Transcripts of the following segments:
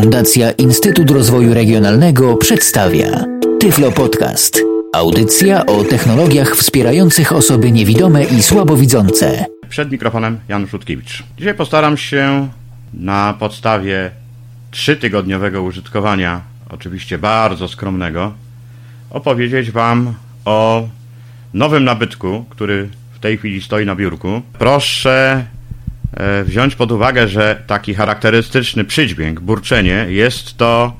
Fundacja Instytut Rozwoju Regionalnego przedstawia Tyflo Podcast. Audycja o technologiach wspierających osoby niewidome i słabowidzące. Przed mikrofonem Jan Szutkiewicz. Dzisiaj postaram się na podstawie trzytygodniowego użytkowania, oczywiście bardzo skromnego, opowiedzieć Wam o nowym nabytku, który w tej chwili stoi na biurku. Proszę wziąć pod uwagę, że taki charakterystyczny przydźwięk, burczenie, jest to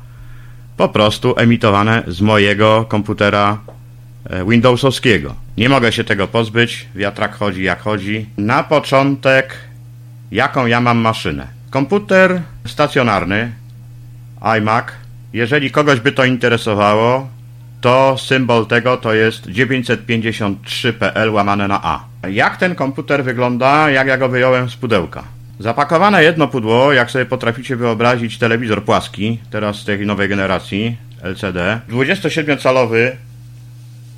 po prostu emitowane z mojego komputera e, Windowsowskiego. Nie mogę się tego pozbyć, wiatrak chodzi jak chodzi. Na początek, jaką ja mam maszynę? Komputer stacjonarny, iMac. Jeżeli kogoś by to interesowało, to symbol tego to jest 953PL łamane na A. Jak ten komputer wygląda, jak ja go wyjąłem z pudełka? Zapakowane jedno pudło, jak sobie potraficie wyobrazić telewizor płaski, teraz tej nowej generacji LCD, 27-calowy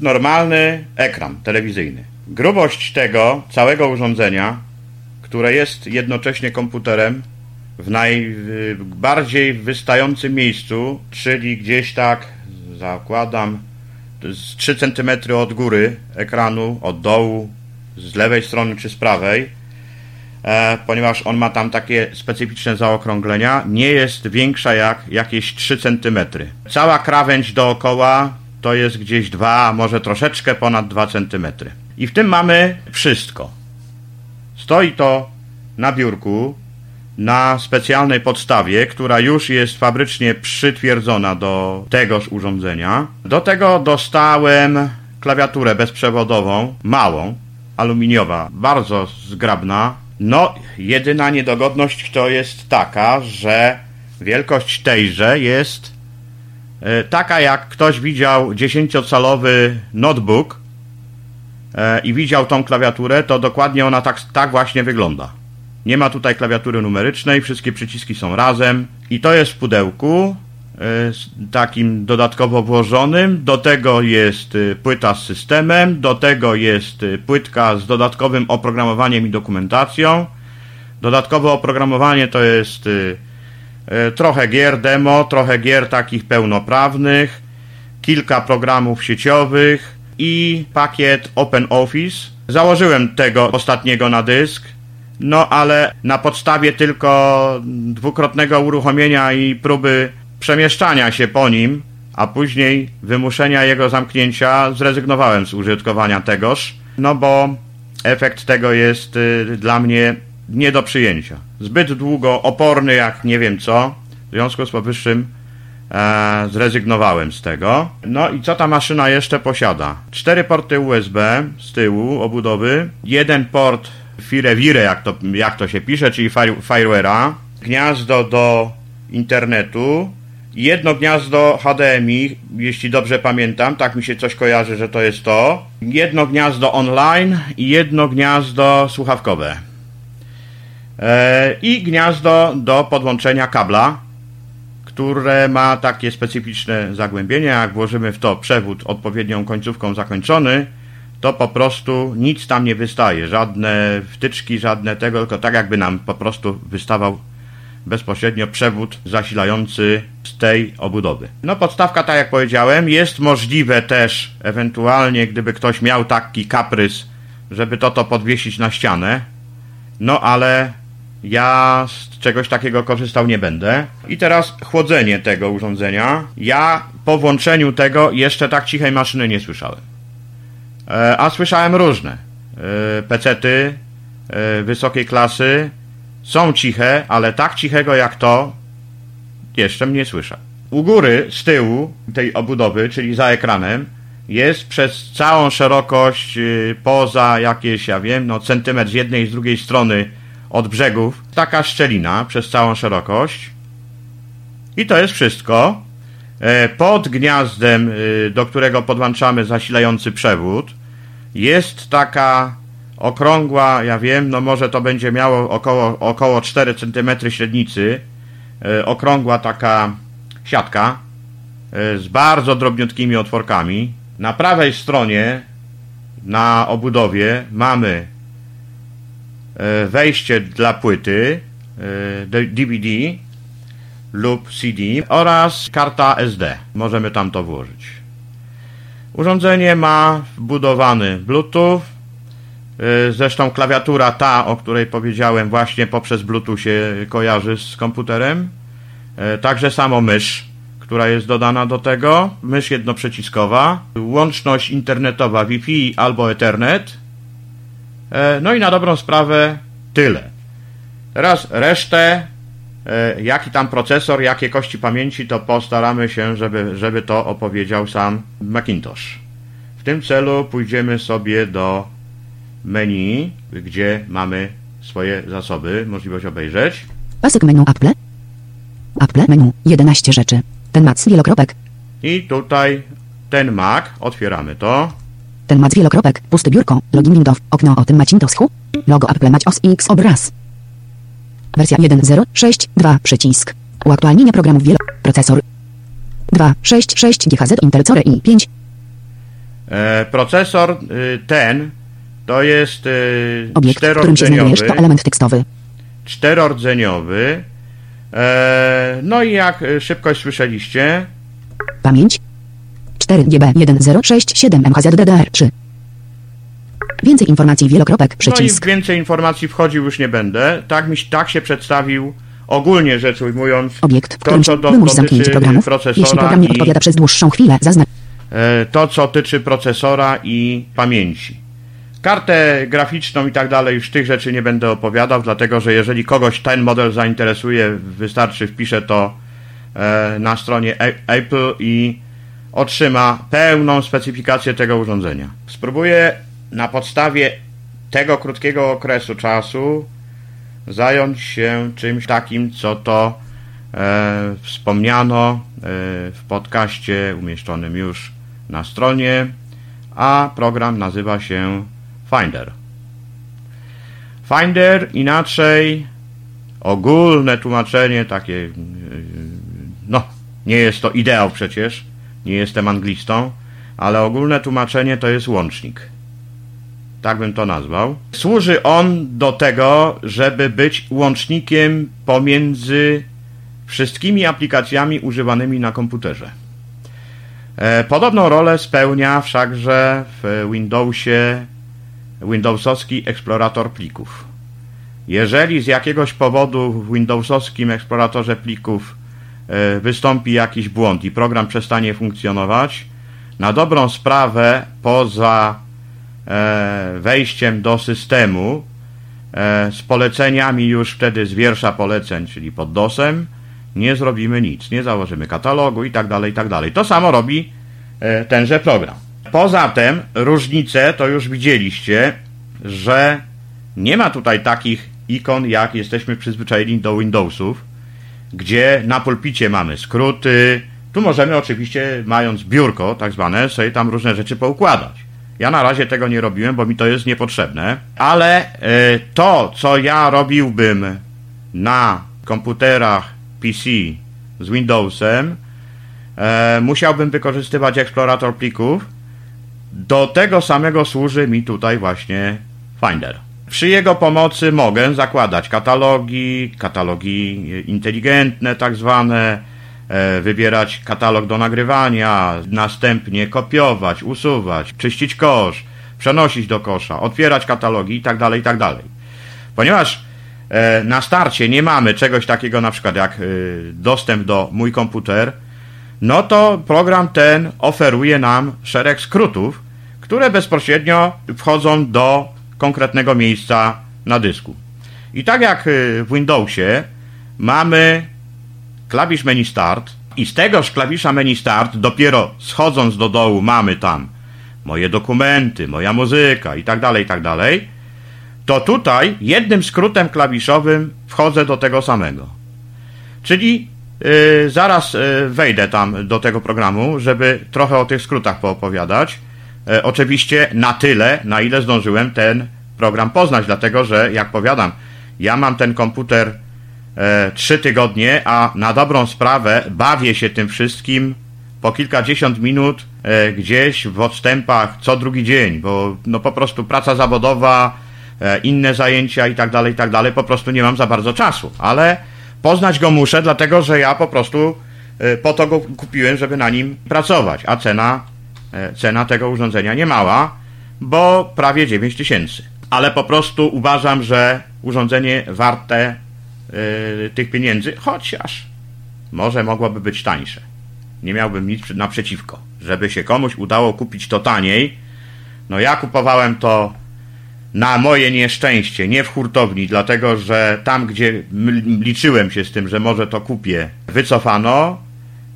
normalny ekran telewizyjny. Grubość tego całego urządzenia, które jest jednocześnie komputerem w najbardziej wystającym miejscu, czyli gdzieś tak zakładam z 3 cm od góry ekranu, od dołu, z lewej strony czy z prawej, e, ponieważ on ma tam takie specyficzne zaokrąglenia, nie jest większa jak jakieś 3 cm. Cała krawędź dookoła to jest gdzieś 2, może troszeczkę ponad 2 cm. I w tym mamy wszystko. Stoi to na biurku, na specjalnej podstawie, która już jest fabrycznie przytwierdzona do tegoż urządzenia. Do tego dostałem klawiaturę bezprzewodową, małą, aluminiowa, bardzo zgrabna. No, jedyna niedogodność to jest taka, że wielkość tejże jest e, taka, jak ktoś widział 10-calowy notebook e, i widział tą klawiaturę, to dokładnie ona tak, tak właśnie wygląda. Nie ma tutaj klawiatury numerycznej, wszystkie przyciski są razem i to jest w pudełku takim dodatkowo włożonym. Do tego jest e, płyta z systemem, do tego jest e, płytka z dodatkowym oprogramowaniem i dokumentacją. Dodatkowe oprogramowanie to jest trochę gier demo, trochę gier takich pełnoprawnych, kilka programów sieciowych i pakiet OpenOffice. Założyłem tego ostatniego na dysk no ale na podstawie tylko dwukrotnego uruchomienia i próby przemieszczania się po nim, a później wymuszenia jego zamknięcia, zrezygnowałem z użytkowania tegoż, no bo efekt tego jest y, dla mnie nie do przyjęcia. Zbyt długo oporny jak nie wiem co, w związku z powyższym e, zrezygnowałem z tego. No i co ta maszyna jeszcze posiada? Cztery porty USB z tyłu obudowy, jeden port Firewire, jak to, jak to się pisze, czyli Fireware'a, gniazdo do internetu, jedno gniazdo HDMI, jeśli dobrze pamiętam, tak mi się coś kojarzy, że to jest to, jedno gniazdo online i jedno gniazdo słuchawkowe. E, I gniazdo do podłączenia kabla, które ma takie specyficzne zagłębienie. Jak włożymy w to przewód odpowiednią końcówką zakończony, to po prostu nic tam nie wystaje, żadne wtyczki, żadne tego, tylko tak jakby nam po prostu wystawał bezpośrednio przewód zasilający z tej obudowy. No podstawka, tak jak powiedziałem, jest możliwe też ewentualnie, gdyby ktoś miał taki kaprys, żeby to to podwiesić na ścianę, no ale ja z czegoś takiego korzystał nie będę. I teraz chłodzenie tego urządzenia. Ja po włączeniu tego jeszcze tak cichej maszyny nie słyszałem. E, a słyszałem różne. E, pecety e, wysokiej klasy są ciche, ale tak cichego jak to jeszcze nie słyszę. U góry, z tyłu tej obudowy, czyli za ekranem, jest przez całą szerokość, poza jakieś, ja wiem, no centymetr z jednej i z drugiej strony od brzegów, taka szczelina przez całą szerokość. I to jest wszystko. Pod gniazdem, do którego podłączamy zasilający przewód, jest taka okrągła, ja wiem, no może to będzie miało około, około 4 cm średnicy, e, okrągła taka siatka e, z bardzo drobniutkimi otworkami. Na prawej stronie na obudowie mamy e, wejście dla płyty DVD. lub CD oraz karta SD. Możemy tam to włożyć. Urządzenie ma wbudowany Bluetooth. Y, Zresztą klawiatura ta, o której powiedziałem, właśnie poprzez Bluetooth się kojarzy z komputerem. Y, Także samo mysz, która jest dodana do tego. Mysz jednoprzyciskowa. Łączność internetowa Wi-Fi albo Ethernet. E, No i na dobrą sprawę tyle. Teraz resztę, e, jaki tam procesor, jakie kości pamięci, to postaramy się, żeby, żeby to opowiedział sam Macintosh. W tym celu pójdziemy sobie do menu, gdzie mamy swoje zasoby, możliwość obejrzeć. Pasek menu Apple. Apple menu. 11 rzeczy. Ten mac wielokropek. I tutaj ten Mac, otwieramy to. Ten mac wielokropek. Pusty biurko. Login Windows. Okno o tym Macintosh. Logo Apple Mac OS X obraz. Wersja 1.0.6.2 przycisk. Uaktualnienie programów wielo... Procesor. 2.6.6 GHz Intel Core i5. E, procesor y, ten to jest y, Obiekt, w którym się znajdujesz to element tekstowy. czterordzeniowy. E, no i jak e, szybkość słyszeliście, Pamięć 4 GB 1067 MHz DDR3 Więcej informacji wielokropek no i przycisk więcej informacji wchodził już nie będę. Tak, mi, tak się przedstawił ogólnie rzecz ujmując Obiekt, w to, którym co się do, wymusz zamknięcie programów. procesora Jeśli program nie odpowiada przez dłuższą chwilę, zaznacz e, to, co tyczy procesora i pamięci. Kartę graficzną i tak dalej, już tych rzeczy nie będę opowiadał, dlatego że jeżeli kogoś ten model zainteresuje, wystarczy wpisze to e, na stronie Apple i otrzyma pełną specyfikację tego urządzenia. Spróbuję na podstawie tego krótkiego okresu czasu zająć się czymś takim, co to e, wspomniano e, w podcaście umieszczonym już na stronie, a program nazywa się Finder. Finder inaczej ogólne tłumaczenie takie yy, no nie jest to ideał przecież nie jestem anglistą ale ogólne tłumaczenie to jest łącznik. Tak bym to nazwał. Służy on do tego żeby być łącznikiem pomiędzy wszystkimi aplikacjami używanymi na komputerze. E, Podobną rolę spełnia wszakże w Windowsie Windowsowski eksplorator plików. Jeżeli z jakiegoś powodu w Windowsowskim eksploratorze plików e, wystąpi jakiś błąd i program przestanie funkcjonować, na dobrą sprawę poza e, wejściem do systemu e, z poleceniami już wtedy z wiersza poleceń, czyli pod DOSem, nie zrobimy nic, nie założymy katalogu i tak dalej, i tak dalej. To samo robi tenże program. Poza tym różnice to już widzieliście, że nie ma tutaj takich ikon, jak jesteśmy przyzwyczajeni do Windowsów, gdzie na pulpicie mamy skróty. Tu możemy oczywiście, mając biurko tak zwane, sobie tam różne rzeczy poukładać. Ja na razie tego nie robiłem, bo mi to jest niepotrzebne, ale e, to, co ja robiłbym na komputerach PC z Windowsem, e, musiałbym wykorzystywać eksplorator plików. Do tego samego służy mi tutaj właśnie Finder. Przy jego pomocy mogę zakładać katalogi, katalogi inteligentne tak zwane, e, wybierać katalog do nagrywania, następnie kopiować, usuwać, czyścić kosz, przenosić do kosza, otwierać katalogi i tak dalej, i tak. Ponieważ e, na starcie nie mamy czegoś takiego na przykład jak e, dostęp do mój komputer, no to program ten oferuje nam szereg skrótów, które bezpośrednio wchodzą do konkretnego miejsca na dysku. I tak jak y, w Windowsie mamy klawisz menu start i z tegoż klawisza menu start dopiero schodząc do dołu mamy tam moje dokumenty, moja muzyka i tak dalej, i tak dalej, to tutaj jednym skrótem klawiszowym wchodzę do tego samego. Czyli zaraz yy, wejdę tam do tego programu, żeby trochę o tych skrótach poopowiadać. E, oczywiście na tyle, na ile zdążyłem ten program poznać, dlatego że, jak powiadam, ja mam ten komputer e, trzy tygodnie, a na dobrą sprawę bawię się tym wszystkim po kilkadziesiąt minut e, gdzieś w odstępach co drugi dzień, bo no po prostu praca zawodowa, e, inne zajęcia i tak dalej, i tak dalej, po prostu nie mam za bardzo czasu, ale poznać go muszę, dlatego że ja po prostu e, po to go kupiłem, żeby na nim pracować, a cena, e, cena tego urządzenia nie mała, bo prawie 9 tysięcy. Ale po prostu uważam, że urządzenie warte e, tych pieniędzy, chociaż może mogłoby być tańsze. Nie miałbym nic naprzeciwko, żeby się komuś udało kupić to taniej. No ja kupowałem to na moje nieszczęście, nie w hurtowni, dlatego że tam, gdzie liczyłem się z tym, że może to kupię, wycofano.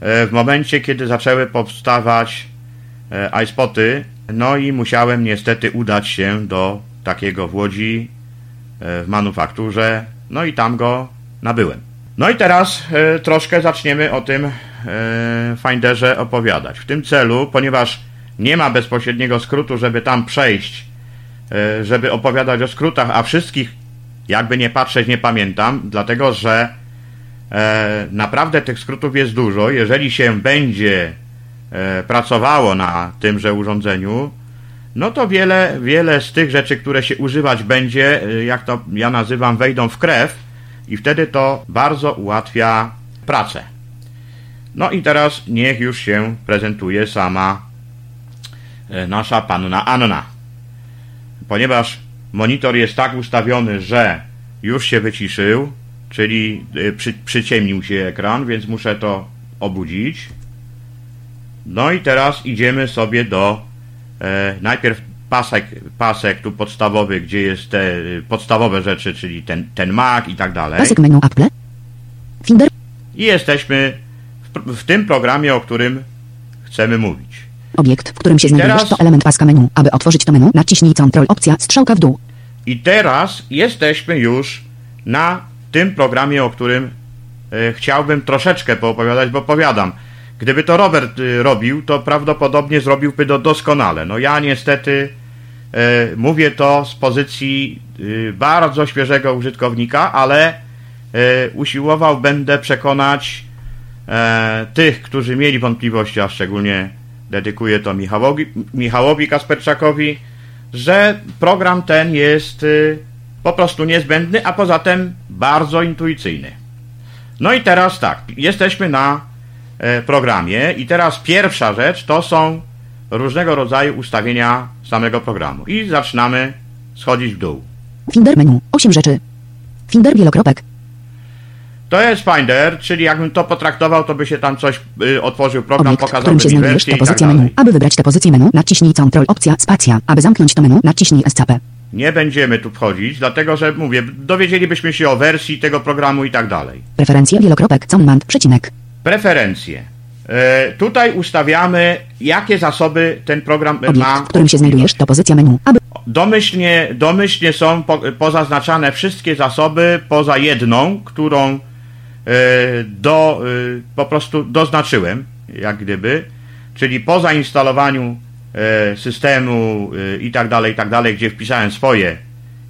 E, w momencie, kiedy zaczęły powstawać e, iSpoty, no i musiałem niestety udać się do takiego w Łodzi e, w manufakturze, no i tam go nabyłem. No i teraz troszkę zaczniemy o tym Finderze opowiadać. W tym celu, ponieważ nie ma bezpośredniego skrótu, żeby tam przejść żeby opowiadać o skrótach, a wszystkich, jakby nie patrzeć, nie pamiętam, dlatego że e, naprawdę tych skrótów jest dużo. Jeżeli się będzie e, pracowało na tymże urządzeniu, no to wiele, wiele z tych rzeczy, które się używać będzie, jak to ja nazywam, wejdą w krew i wtedy to bardzo ułatwia pracę. No i teraz niech już się prezentuje sama nasza panna Anna ponieważ monitor jest tak ustawiony, że już się wyciszył, czyli y, przy, przyciemnił się ekran, więc muszę to obudzić. No i teraz idziemy sobie do e, najpierw pasek, pasek tu podstawowy, gdzie jest te y, podstawowe rzeczy, czyli ten, ten Mac i tak dalej. Pasek menu Apple. Finder. I jesteśmy w, w tym programie, o którym chcemy mówić. Obiekt, w którym się znajdujesz, teraz... to element paska menu. Aby otworzyć to menu, naciśnij Ctrl opcja strzałka w dół. I teraz jesteśmy już na tym programie, o którym e, chciałbym troszeczkę poopowiadać, bo powiadam, gdyby to Robert e, robił, to prawdopodobnie zrobiłby to doskonale. No ja niestety e, mówię to z pozycji e, bardzo świeżego użytkownika, ale e, usiłował będę przekonać e, tych, którzy mieli wątpliwości, a szczególnie dedykuję to Michałowi, Michałowi Kasperczakowi, że program ten jest y, po prostu niezbędny, a poza tym bardzo intuicyjny. No i teraz tak, jesteśmy na e, programie i teraz pierwsza rzecz to są różnego rodzaju ustawienia samego programu. I zaczynamy schodzić w dół. Finder menu, 8 rzeczy. Finder wielokropek, to jest Finder, czyli jakbym to potraktował, to by się tam coś y, otworzył, program Obiekt, pokazał którym się znajdujesz, to tak pozycja menu. Aby wybrać tę pozycję menu, naciśnij Ctrl opcja spacja. Aby zamknąć to menu, naciśnij Escape. Nie będziemy tu wchodzić, dlatego że mówię, dowiedzielibyśmy się o wersji tego programu i tak dalej. Preferencje wielokropek, command, przecinek. Preferencje. E, tutaj ustawiamy, jakie zasoby ten program Obiekt, ma. w którym się znajdujesz, to pozycja menu. Aby Domyślnie, domyślnie są po, pozaznaczane wszystkie zasoby poza jedną, którą do, e, po prostu doznaczyłem, jak gdyby, czyli po zainstalowaniu e, systemu i tak dalej, i tak dalej, gdzie wpisałem swoje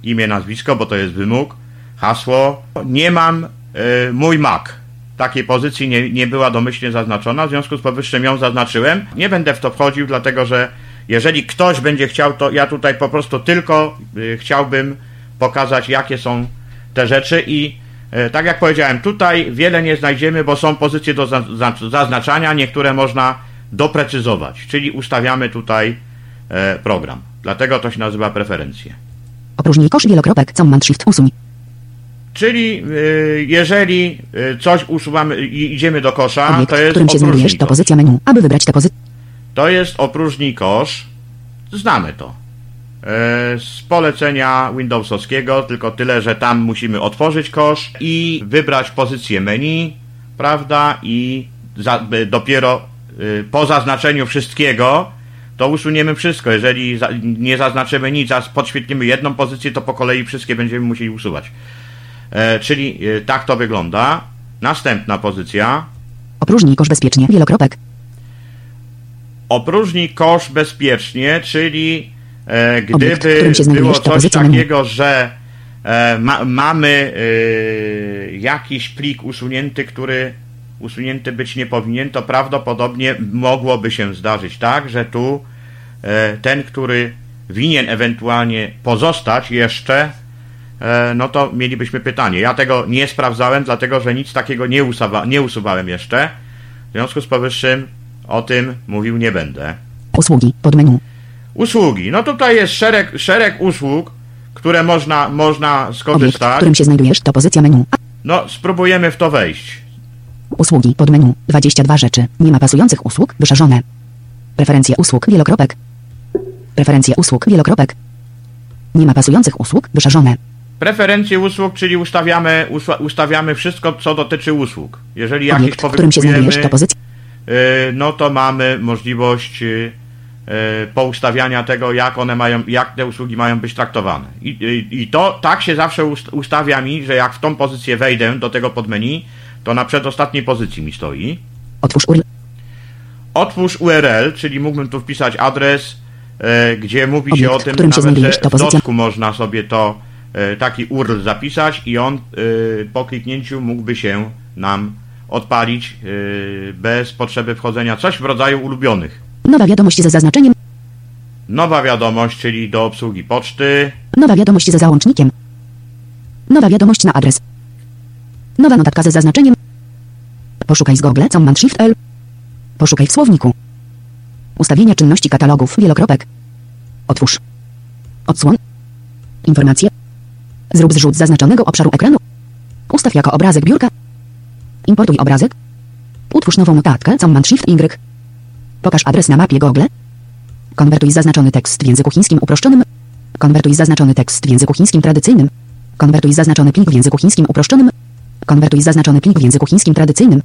imię, nazwisko, bo to jest wymóg, hasło, nie mam mój Mac. Takiej pozycji nie, nie była domyślnie zaznaczona, w związku z powyższym ją zaznaczyłem. Nie będę w to wchodził, dlatego że jeżeli ktoś będzie chciał, to ja tutaj po prostu tylko chciałbym pokazać, jakie są te rzeczy i E, tak jak powiedziałem, tutaj wiele nie znajdziemy, bo są pozycje do zaznaczania, niektóre można doprecyzować, czyli ustawiamy tutaj e, program. Dlatego to się nazywa preferencje. Opróżnij kosz wielokropek, command shift usuń. Czyli e, jeżeli coś usuwamy i idziemy do kosza, Obiekt, to jest którym się znajdujesz, to pozycja menu. Aby wybrać tę pozycję. To jest opróżnij kosz. Znamy to. E, z polecenia Windowsowskiego, tylko tyle, że tam musimy otworzyć kosz i wybrać pozycję menu, prawda, i za, dopiero y, po zaznaczeniu wszystkiego to usuniemy wszystko. Jeżeli za, nie zaznaczymy nic, a podświetlimy jedną pozycję, to po kolei wszystkie będziemy musieli usuwać. E, czyli y, tak to wygląda. Następna pozycja. Opróżnij kosz bezpiecznie, wielokropek. Opróżnij kosz bezpiecznie, czyli E, gdyby było coś takiego, że e, ma, mamy e, jakiś plik usunięty, który usunięty być nie powinien, to prawdopodobnie mogłoby się zdarzyć tak, że tu ten, który winien ewentualnie pozostać jeszcze, no to mielibyśmy pytanie. Ja tego nie sprawdzałem, dlatego że nic takiego nie, usuwa, nie usuwałem jeszcze. W związku z powyższym o tym mówił nie będę. Usługi. Podmenu. Usługi. No tutaj jest szereg, szereg usług, które można, można Obiekt, w skorzystać. którym się znajdujesz, to pozycja menu. No, spróbujemy w to wejść. Usługi. Podmenu. 22 rzeczy. Nie ma pasujących usług. Wyszarzone. Preferencje usług. Wielokropek. Preferencje usług. Wielokropek. Nie ma pasujących usług. Wyszarzone. Preferencje usług, czyli ustawiamy, ustawiamy wszystko, co dotyczy usług. Jeżeli jakieś Obiekt, w którym się znajdujesz, to pozycja. yy, no to mamy możliwość yy, poustawiania tego, jak one mają, jak te usługi mają być traktowane. I, i, i to tak się zawsze ust- ustawia mi, że jak w tą pozycję wejdę do tego podmenu, to na przedostatniej pozycji mi stoi. Otwórz URL. Otwórz URL, czyli mógłbym tu wpisać adres, e, gdzie mówi się Obiekt, o w tym, którym się nawet, to w dosku można sobie to e, taki URL zapisać i on e, po kliknięciu mógłby się nam odpalić e, bez potrzeby wchodzenia. Coś w rodzaju ulubionych. Nowa wiadomość ze zaznaczeniem. Nowa wiadomość, czyli do obsługi poczty. Nowa wiadomość ze załącznikiem. Nowa wiadomość na adres. Nowa notatka ze zaznaczeniem. Poszukaj z Google Command Shift L. Poszukaj w słowniku. Ustawienia czynności katalogów. Wielokropek. Otwórz. Odsłon. Informacje. Zrób zrzut zaznaczonego obszaru ekranu. Ustaw jako obrazek biurka. Importuj obrazek. Utwórz nową notatkę Command Shift Y. Pokaż adres na mapie Google. Konwertuj zaznaczony tekst w języku chińskim uproszczonym. Konwertuj zaznaczony tekst w języku chińskim tradycyjnym. Konwertuj zaznaczony plik w języku chińskim uproszczonym. Konwertuj zaznaczony plik w języku chińskim tradycyjnym.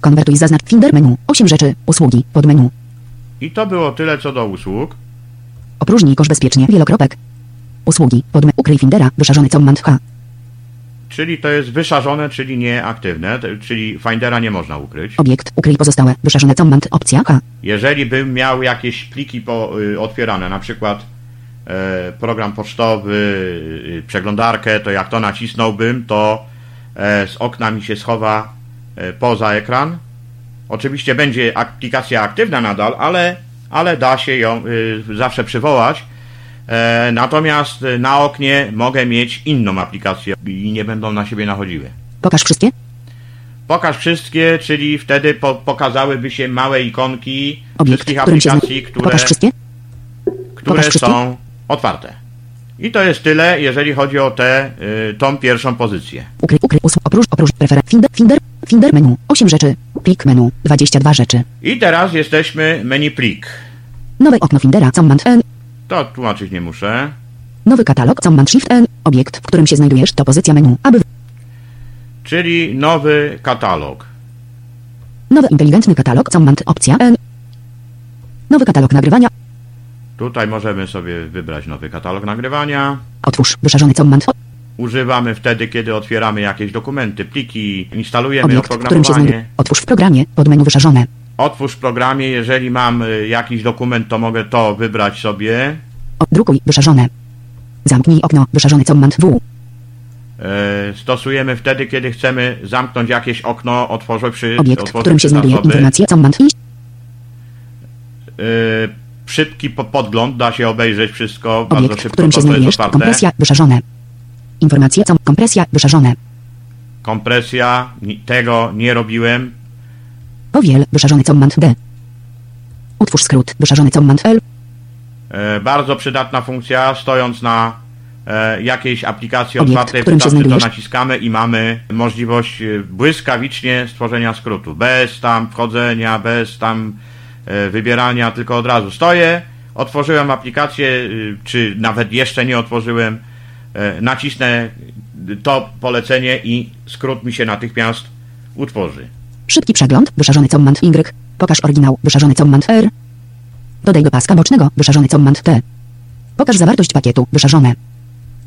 Konwertuj zaznacz Finder menu. 8 rzeczy. Usługi. Podmenu. I to było tyle co do usług. Opróżnij kosz bezpiecznie. Wielokropek. Usługi. Podme. Ukryj Findera. Wyszarzony command H. Czyli to jest wyszarzone, czyli nieaktywne, czyli Findera nie można ukryć. Obiekt. Ukryj pozostałe. Wyszarzone command. Opcja H. Jeżeli bym miał jakieś pliki po, y, otwierane, na przykład e, program pocztowy, y, przeglądarkę, to jak to nacisnąłbym, to e, z okna mi się schowa e, poza ekran. Oczywiście będzie aplikacja aktywna nadal, ale, ale da się ją y, zawsze przywołać. E, natomiast y, na oknie mogę mieć inną aplikację i nie będą na siebie nachodziły. Pokaż wszystkie. Pokaż wszystkie, czyli wtedy po, pokazałyby się małe ikonki Obiekt. wszystkich aplikacji, które, Pokaż wszystkie. które pokaż wszystkie. są otwarte. I to jest tyle, jeżeli chodzi o tę, y, tą pierwszą pozycję. Ukryj. Ukryj. Usług. Oprócz. Oprócz. Prefer. Finder. Finder. Finder menu. 8 rzeczy. Plik menu. 22 rzeczy. I teraz jesteśmy menu plik. Nowe okno Findera. Command N. To tłumaczyć nie muszę. Nowy katalog. Command Shift N. Obiekt, w którym się znajdujesz, to pozycja menu. Aby. Czyli nowy katalog. Nowy inteligentny katalog. Command. Opcja N. Nowy katalog nagrywania. Tutaj możemy sobie wybrać nowy katalog nagrywania. Otwórz. Wyszarzony command. Używamy wtedy, kiedy otwieramy jakieś dokumenty, pliki, instalujemy Obiekt, w którym się oprogramowanie. znajduje. Otwórz w programie. Pod menu wyszarzone. Otwórz w programie, jeżeli mam y, jakiś dokument, to mogę to wybrać sobie. Drukuj. Wyszarzone. Zamknij okno. Wyszarzony command W. E, Stosujemy wtedy, kiedy chcemy zamknąć jakieś okno, otworzyć Obiekt, w otworzyć którym się znajduje informacja. Command iść. E, Szybki po- podgląd, da się obejrzeć wszystko, bardzo Obiekt, w szybko, którym się znajdujesz. Kompresja. Wyszarzone. Informacje. Kompresja. Wyszarzone. Kompresja, tego nie robiłem. Powiel. Wyszarzony command D. Utwórz skrót. Wyszarzony command L. E, Bardzo przydatna funkcja, stojąc na e, jakiejś aplikacji Obiekt, otwartej, którym się to naciskamy i mamy możliwość e, błyskawicznie stworzenia skrótu. Bez tam wchodzenia, bez tam e, wybierania, tylko od razu stoję, otworzyłem aplikację, czy nawet jeszcze nie otworzyłem, nacisnę to polecenie i skrót mi się natychmiast utworzy. Szybki przegląd. Wyszarzony command Y. Pokaż oryginał. Wyszarzony command R. Dodaj do paska bocznego. Wyszarzony command T. Pokaż zawartość pakietu. Wyszarzone.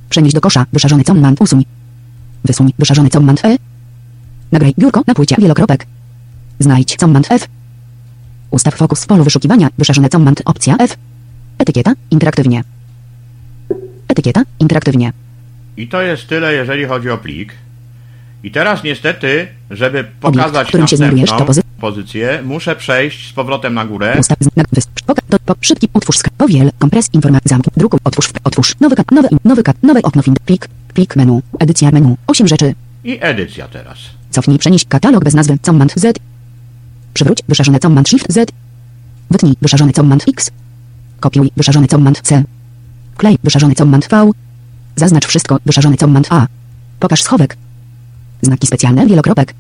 Przenieś do kosza. Wyszarzony command usuń. Wysuń. Wyszarzony command E. Nagraj biurko na płycie. Wielokropek. Znajdź command F. Ustaw fokus w polu wyszukiwania. Wyszarzony command opcja F. Etykieta. Interaktywnie. Etykieta. Interaktywnie. I to jest tyle, jeżeli chodzi o plik. I teraz niestety, żeby Obiekt, pokazać to następną, pozycja. pozycję, muszę przejść z powrotem na górę. Szybki, utwórz, sk, powiel, kompres, informacja, zamk, druku, otwórz, otwórz, nowy kat, nowy, nowy kat, nowe okno, fin, plik, plik menu, edycja menu, 8 rzeczy, I edycja teraz. cofnij, przenieś katalog bez nazwy, command Z, przywróć, wyszarzone command shift Z, wytnij, wyszarzony command X, kopiuj, wyszarzony command C, klej, wyszarzony command V, zaznacz wszystko, wyszarzony command A, pokaż schowek, znaki specjalne, wielokropek,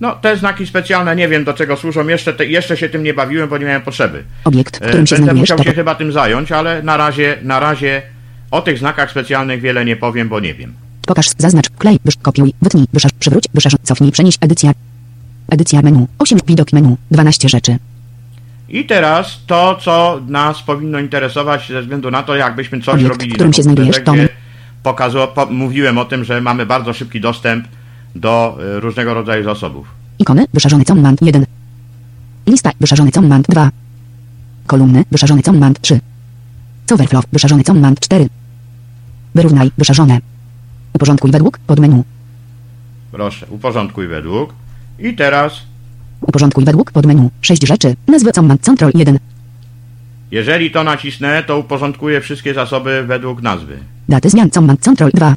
No, te znaki specjalne nie wiem do czego służą, jeszcze, te, jeszcze się tym nie bawiłem, bo nie miałem potrzeby. obiekt, w E, którym się Będę musiał to się chyba tym zająć, ale na razie, na razie o tych znakach specjalnych wiele nie powiem, bo nie wiem. Pokaż, zaznacz, klej, wysz, kopiuj, wytnij, wyszarz, przywróć, wyszarz, cofnij, przenieś, edycja. Edycja menu, 8, widok menu, 12 rzeczy. I teraz to, co nas powinno interesować ze względu na to, jakbyśmy coś Obiekt, robili w którym się znajdujesz, pokazu- po, mówiłem o tym, że mamy bardzo szybki dostęp do y, różnego rodzaju zasobów. Ikony, wyszarzony command 1. Lista, wyszarzony command 2. Kolumny, wyszarzony command 3. Overflow, wyszarzony command 4. Wyrównaj, wyszarzone. Uporządkuj według, podmenu. Proszę, uporządkuj według. I teraz, Uporządkuj według, podmenu. 6 rzeczy, nazwy command control 1. jeżeli to nacisnę, to uporządkuję wszystkie zasoby według nazwy. Daty zmian command control 2.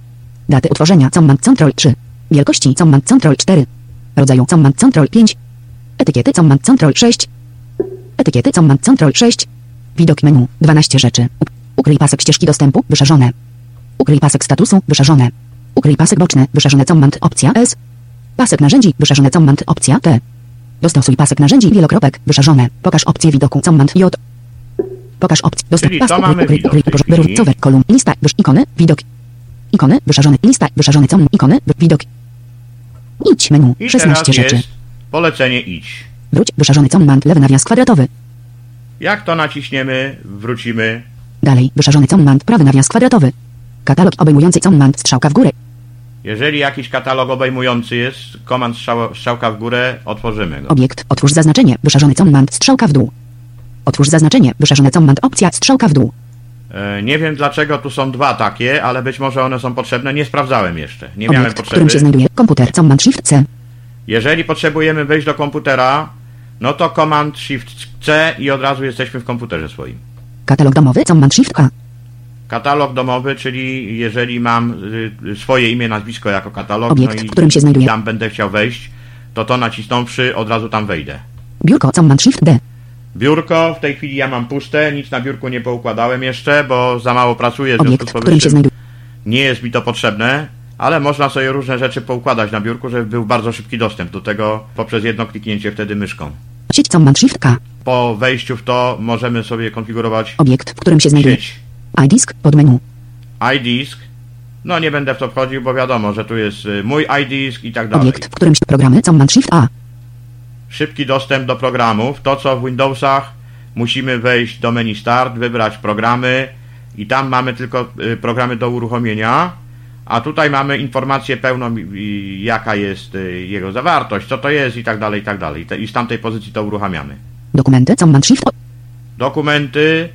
Daty utworzenia command control 3. Wielkości command control 4. Rodzaju command control 5. Etykiety command control 6. Etykiety command control 6. Widok menu 12 rzeczy. Ukryj pasek ścieżki dostępu wyszarzone. Ukryj pasek statusu wyszarzone. Ukryj pasek boczny wyszarzone command opcja S. Pasek narzędzi wyszarzone command opcja T. Dostosuj pasek narzędzi wielokropek wyszarzone. Pokaż opcję widoku command J. Pokaż opcję. Dostęp mamy ukryj, ukryj, w tej uporząd- wyrób, chwili. cover, kolumn, lista, wysz, ikony, widok. Ikony, wyszarzony, lista, wyszarzony com, ikony, widok. Idź menu, I 16 teraz rzeczy. polecenie idź. Wróć, wyszarzony command, lewy nawias kwadratowy. Jak to naciśniemy, wrócimy. Dalej, wyszarzony command, prawy nawias kwadratowy. Katalog obejmujący command, strzałka w górę. Jeżeli jakiś katalog obejmujący jest, komand strzał, strzałka w górę, otworzymy go. Obiekt, otwórz zaznaczenie, wyszarzony command, strzałka w dół. Otwórz zaznaczenie, wyszarzony command, opcja, strzałka w dół. E, Nie wiem dlaczego tu są dwa takie, ale być może one są potrzebne. Nie sprawdzałem jeszcze. Nie miałem Obiekt, w którym się znajduje komputer, command, shift, C. Jeżeli potrzebujemy wejść do komputera, no to Command Shift C i od razu jesteśmy w komputerze swoim. Katalog domowy, command, shift, A. Katalog domowy, czyli jeżeli mam y, swoje imię, nazwisko jako katalog, Obiekt, no i w którym się znajduje. tam będę chciał wejść, to to nacisnąwszy od razu tam wejdę. Biurko, command, shift, D. Biurko, w tej chwili ja mam puste, nic na biurku nie poukładałem jeszcze, bo za mało pracuję, Obiekt, w którym się znajduje. nie jest mi to potrzebne, ale można sobie różne rzeczy poukładać na biurku, żeby był bardzo szybki dostęp do tego poprzez jedno kliknięcie wtedy myszką. Sieć, command, shift, K. Po wejściu w to możemy sobie konfigurować Obiekt, w którym się znajduje. sieć iDisk, podmenu. iDisk. No nie będę w to wchodził, bo wiadomo, że tu jest y, mój iDisk i tak dalej. Obiekt, w którym się programy, command, shift, A. Szybki dostęp do programów. To co w Windowsach musimy wejść do menu Start, wybrać programy i tam mamy tylko y, programy do uruchomienia. A tutaj mamy informację pełną, y, jaka jest y, jego zawartość, co to jest i tak dalej, i tak dalej. I z tamtej pozycji to uruchamiamy. Dokumenty, command, shift. Dokumenty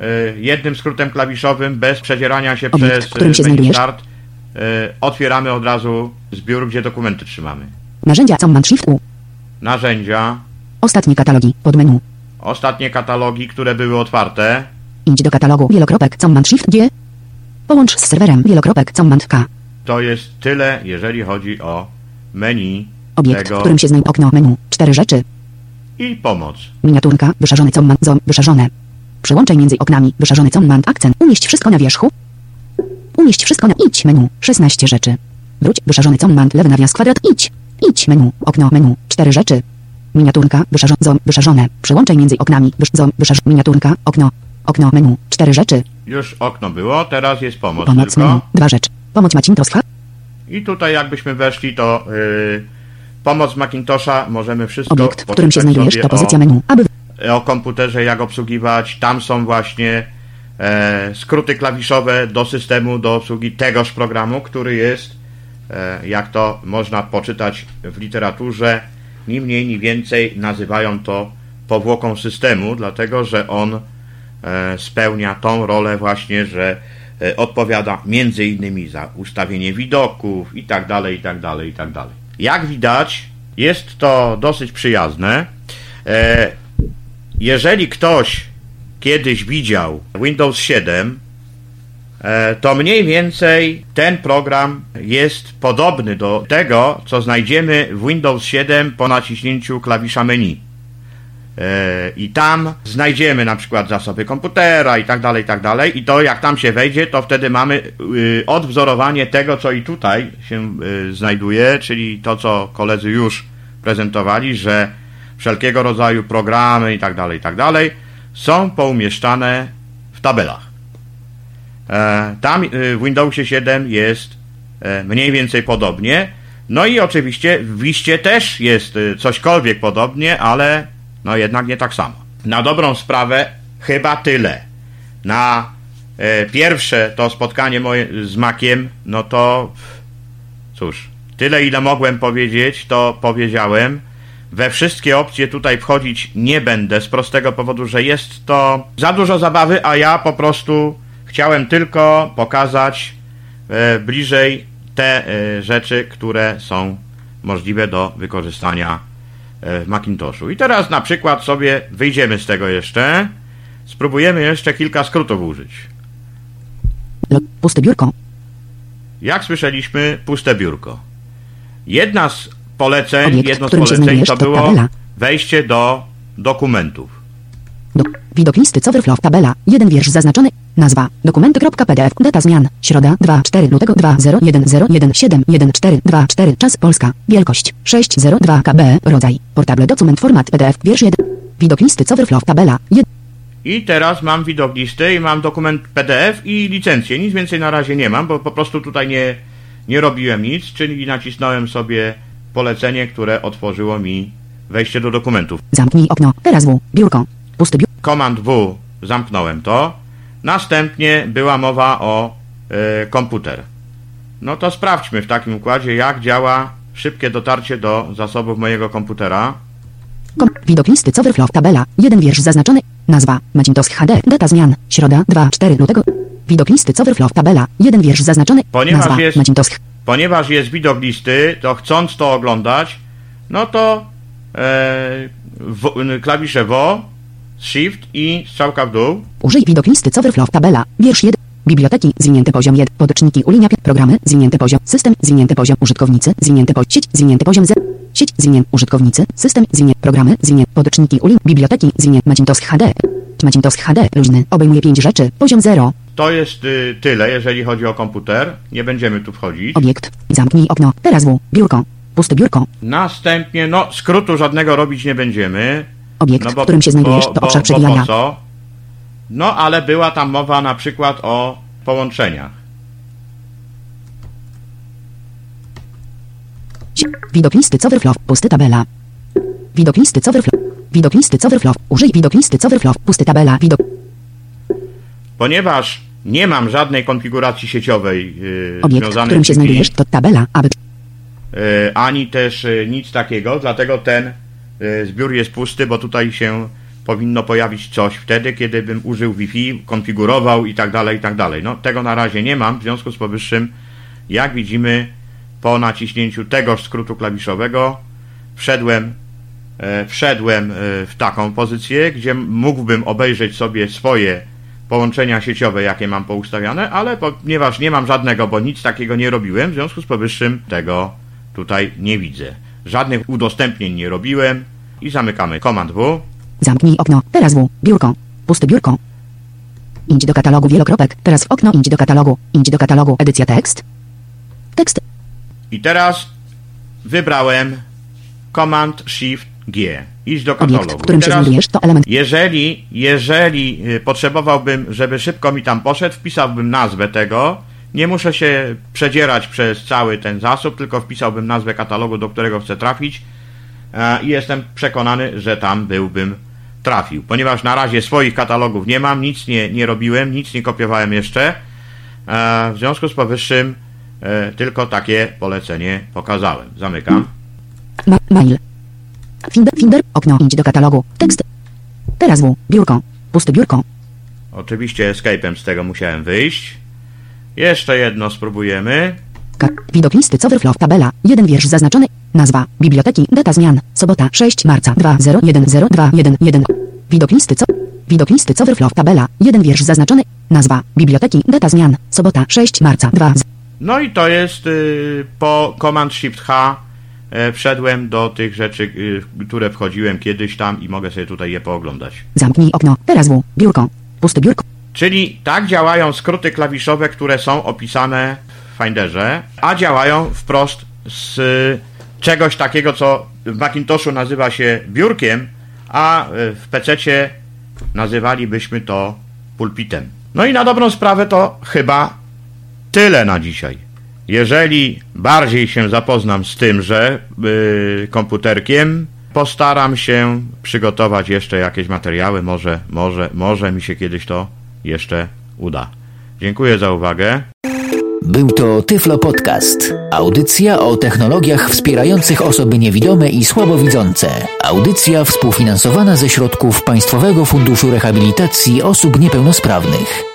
y, jednym skrótem klawiszowym, bez przedzierania się Obiekt, przez którym się y, menu? Start, y, otwieramy od razu zbiór, gdzie dokumenty trzymamy. Narzędzia, command, shift, U. Narzędzia, Ostatnie katalogi, podmenu. ostatnie katalogi, które były otwarte, Idź do katalogu, wielokropek, command, shift, G. Połącz z serwerem, wielokropek, command, K. to jest tyle, jeżeli chodzi o menu Obiekt, w tego którym się znajduje okno menu. Cztery rzeczy. i pomoc. Miniaturka, wyszarzony command, zom, wyszarzone. Przełączaj między oknami, wyszarzony command, akcent. Umieść wszystko na wierzchu. Umieść wszystko na idź menu. 16 rzeczy. Wróć, wyszarzony command, lewy nawias kwadrat, idź. Idź menu, okno menu. Cztery rzeczy. Miniaturka, wyszarzone, zom, wyszarzone. Przełączaj między oknami, wysz, zom, wyszarzone. Miniaturka, okno. Okno menu. Cztery rzeczy. Już okno było, teraz jest pomoc, Pomoc tylko. menu. Dwa rzeczy. Pomoc Macintoscha. I tutaj jakbyśmy weszli, to yy, pomoc Macintosha możemy wszystko Obiekt, w którym się znajdujesz, to pozycja menu. Aby o, o komputerze, jak obsługiwać. Tam są właśnie e, skróty klawiszowe do systemu, do obsługi tegoż programu, który jest, jak to można poczytać w literaturze, ni mniej, ni więcej nazywają to powłoką systemu, dlatego że on e, spełnia tą rolę właśnie, że e, odpowiada między innymi za ustawienie widoków i tak dalej, i tak dalej, i tak dalej. Jak widać, Jest to dosyć przyjazne. E, jeżeli ktoś kiedyś widział Windows 7, e, to mniej więcej ten program jest podobny do tego, co znajdziemy w Windows 7 po naciśnięciu klawisza menu. E, I tam znajdziemy na przykład zasoby komputera i tak dalej, i tak dalej. I to jak tam się wejdzie, to wtedy mamy y, odwzorowanie tego, co i tutaj się y, znajduje, czyli to, co koledzy już prezentowali, że wszelkiego rodzaju programy i tak dalej, i tak dalej są poumieszczane w tabelach. E, tam y, w Windowsie 7 jest e, mniej więcej podobnie. No i oczywiście w Wiście też jest cośkolwiek podobnie, ale no jednak nie tak samo. Na dobrą sprawę chyba tyle. Na e, pierwsze to spotkanie moje z Makiem, no to cóż, tyle ile mogłem powiedzieć, to powiedziałem. We wszystkie opcje tutaj wchodzić nie będę z prostego powodu, że jest to za dużo zabawy, a ja po prostu chciałem tylko pokazać e, bliżej te e, rzeczy, które są możliwe do wykorzystania w Macintoshu. I teraz na przykład sobie wyjdziemy z tego jeszcze. Spróbujemy jeszcze kilka skrótów użyć. Puste biurko. Jak słyszeliśmy, puste biurko. Jedna z poleceń, Obiekt, jedno z poleceń to było wejście do dokumentów. Do, widok listy Coverflow. Tabela. Jeden wiersz zaznaczony. Nazwa. Dokumenty.pdf. Data zmian. Środa. 2 4 lutego 2010171424. Czas Polska. Wielkość. 602 KB. Rodzaj. Portable dokument format PDF. Wiersz 1. Widok listy Coverflow. Tabela. 1. I teraz mam widok listy i mam dokument PDF i licencję. Nic więcej na razie nie mam, bo po prostu tutaj nie, nie robiłem nic, czyli nacisnąłem sobie polecenie, które otworzyło mi wejście do dokumentów. Zamknij okno. Teraz W. Biurko. Pusty biurko. Komand W zamknąłem to. Następnie była mowa o e, komputer. No to sprawdźmy w takim układzie, jak działa szybkie dotarcie do zasobów mojego komputera. Kom. Widok listy Coverflow. Tabela. Jeden wiersz zaznaczony. Nazwa. Macintosh HD. Data zmian. Środa. 2 4 lutego. Widok listy Coverflow. Tabela. Jeden wiersz zaznaczony. Ponieważ Nazwa. jest- Macintosh. Ponieważ jest widok listy, to chcąc to oglądać, no to e, w, klawisze WO, Shift i strzałka w dół. Użyj widok listy Coverflow. Tabela. Wiersz 1. Biblioteki. Zwinięty poziom 1. Podręczniki ulinia 5. Programy. Zwinięty poziom. System. Zwinięty poziom. Użytkownicy. Zwinięty poziom. Sieć. Zwinięty poziom 0. Sieć. Zwinięty. Użytkownicy. System. Zwinięty. Programy. Zwinięty. Podręczniki ulin. Biblioteki. Zwinięty. Macintosh HD. Macintosh HD. Luźny. Obejmuje 5 rzeczy. Poziom 0. To jest y, tyle, jeżeli chodzi o komputer. Nie będziemy tu wchodzić. Obiekt. Zamknij okno. Teraz W. Biurko. Puste biurko. Następnie, no, skrótu żadnego robić nie będziemy. Obiekt, No w którym się znajdujesz, to obszar bo przewijania. co? No, ale była tam mowa na przykład o połączeniach. Widok listy Coverflow. Pusty tabela. Widok listy Coverflow. Widok listy Coverflow. Użyj widok listy Coverflow. Pusty tabela. Widok. Ponieważ nie mam żadnej konfiguracji sieciowej yy, Obiekt, w związanej którym się znajdujesz, to tabela, aby. yy, ani też yy, nic takiego, dlatego ten zbiór jest pusty, bo tutaj się powinno pojawić coś wtedy, kiedy bym użył Wi-Fi, konfigurował i tak dalej, i tak dalej. No, tego na razie nie mam, w związku z powyższym, jak widzimy, po naciśnięciu tegoż skrótu klawiszowego wszedłem, e, wszedłem e, w taką pozycję, gdzie mógłbym obejrzeć sobie swoje połączenia sieciowe, jakie mam poustawiane, ale ponieważ nie mam żadnego, bo nic takiego nie robiłem, w związku z powyższym tego tutaj nie widzę. Żadnych udostępnień nie robiłem i zamykamy Command W. Zamknij okno. Teraz W. Biurko. Puste biurko. Idź do katalogu wielokropek. Teraz w okno idź do katalogu. Idź do katalogu. Edycja tekst. Tekst. I teraz wybrałem Command Shift G. Iść do Obiekt, katalogu. w którym I się teraz znajdujesz, to element. Jeżeli, jeżeli y, potrzebowałbym, żeby szybko mi tam poszedł, wpisałbym nazwę tego. Nie muszę się przedzierać przez cały ten zasób, tylko wpisałbym nazwę katalogu, do którego chcę trafić e, i jestem przekonany, że tam byłbym trafił. Ponieważ na razie swoich katalogów nie mam, nic nie, nie robiłem, nic nie kopiowałem jeszcze. E, W związku z powyższym e, tylko takie polecenie pokazałem. Zamykam. Ma mail. Finder. Finder. Okno. Idź do katalogu. Tekst. Teraz W. Biurko. Puste biurko. Oczywiście escape'em z tego musiałem wyjść. Jeszcze jedno spróbujemy. Widok listy Coverflow. Tabela. Jeden wiersz zaznaczony. Nazwa. Biblioteki. Data zmian. Sobota 6 marca 20102111. Widok listy co? Widok listy Coverflow. Tabela. Jeden wiersz zaznaczony. Nazwa. Biblioteki. Data zmian. Sobota 6 marca 2. No i to jest y, po Command Shift H e, wszedłem do tych rzeczy, y, które wchodziłem kiedyś tam i mogę sobie tutaj je pooglądać. Zamknij okno. Teraz W. Biurko. Puste biurko. Czyli tak działają skróty klawiszowe, które są opisane w Finderze, a działają wprost z czegoś takiego, co w Macintoshu nazywa się biurkiem, a w PC-cie nazywalibyśmy to pulpitem. No i na dobrą sprawę to chyba tyle na dzisiaj. Jeżeli bardziej się zapoznam z tymże yy, komputerkiem, postaram się przygotować jeszcze jakieś materiały. Może, może, może mi się kiedyś to jeszcze uda. Dziękuję za uwagę. Był to Tyflo Podcast. Audycja o technologiach wspierających osoby niewidome i słabowidzące. Audycja współfinansowana ze środków Państwowego Funduszu Rehabilitacji Osób Niepełnosprawnych.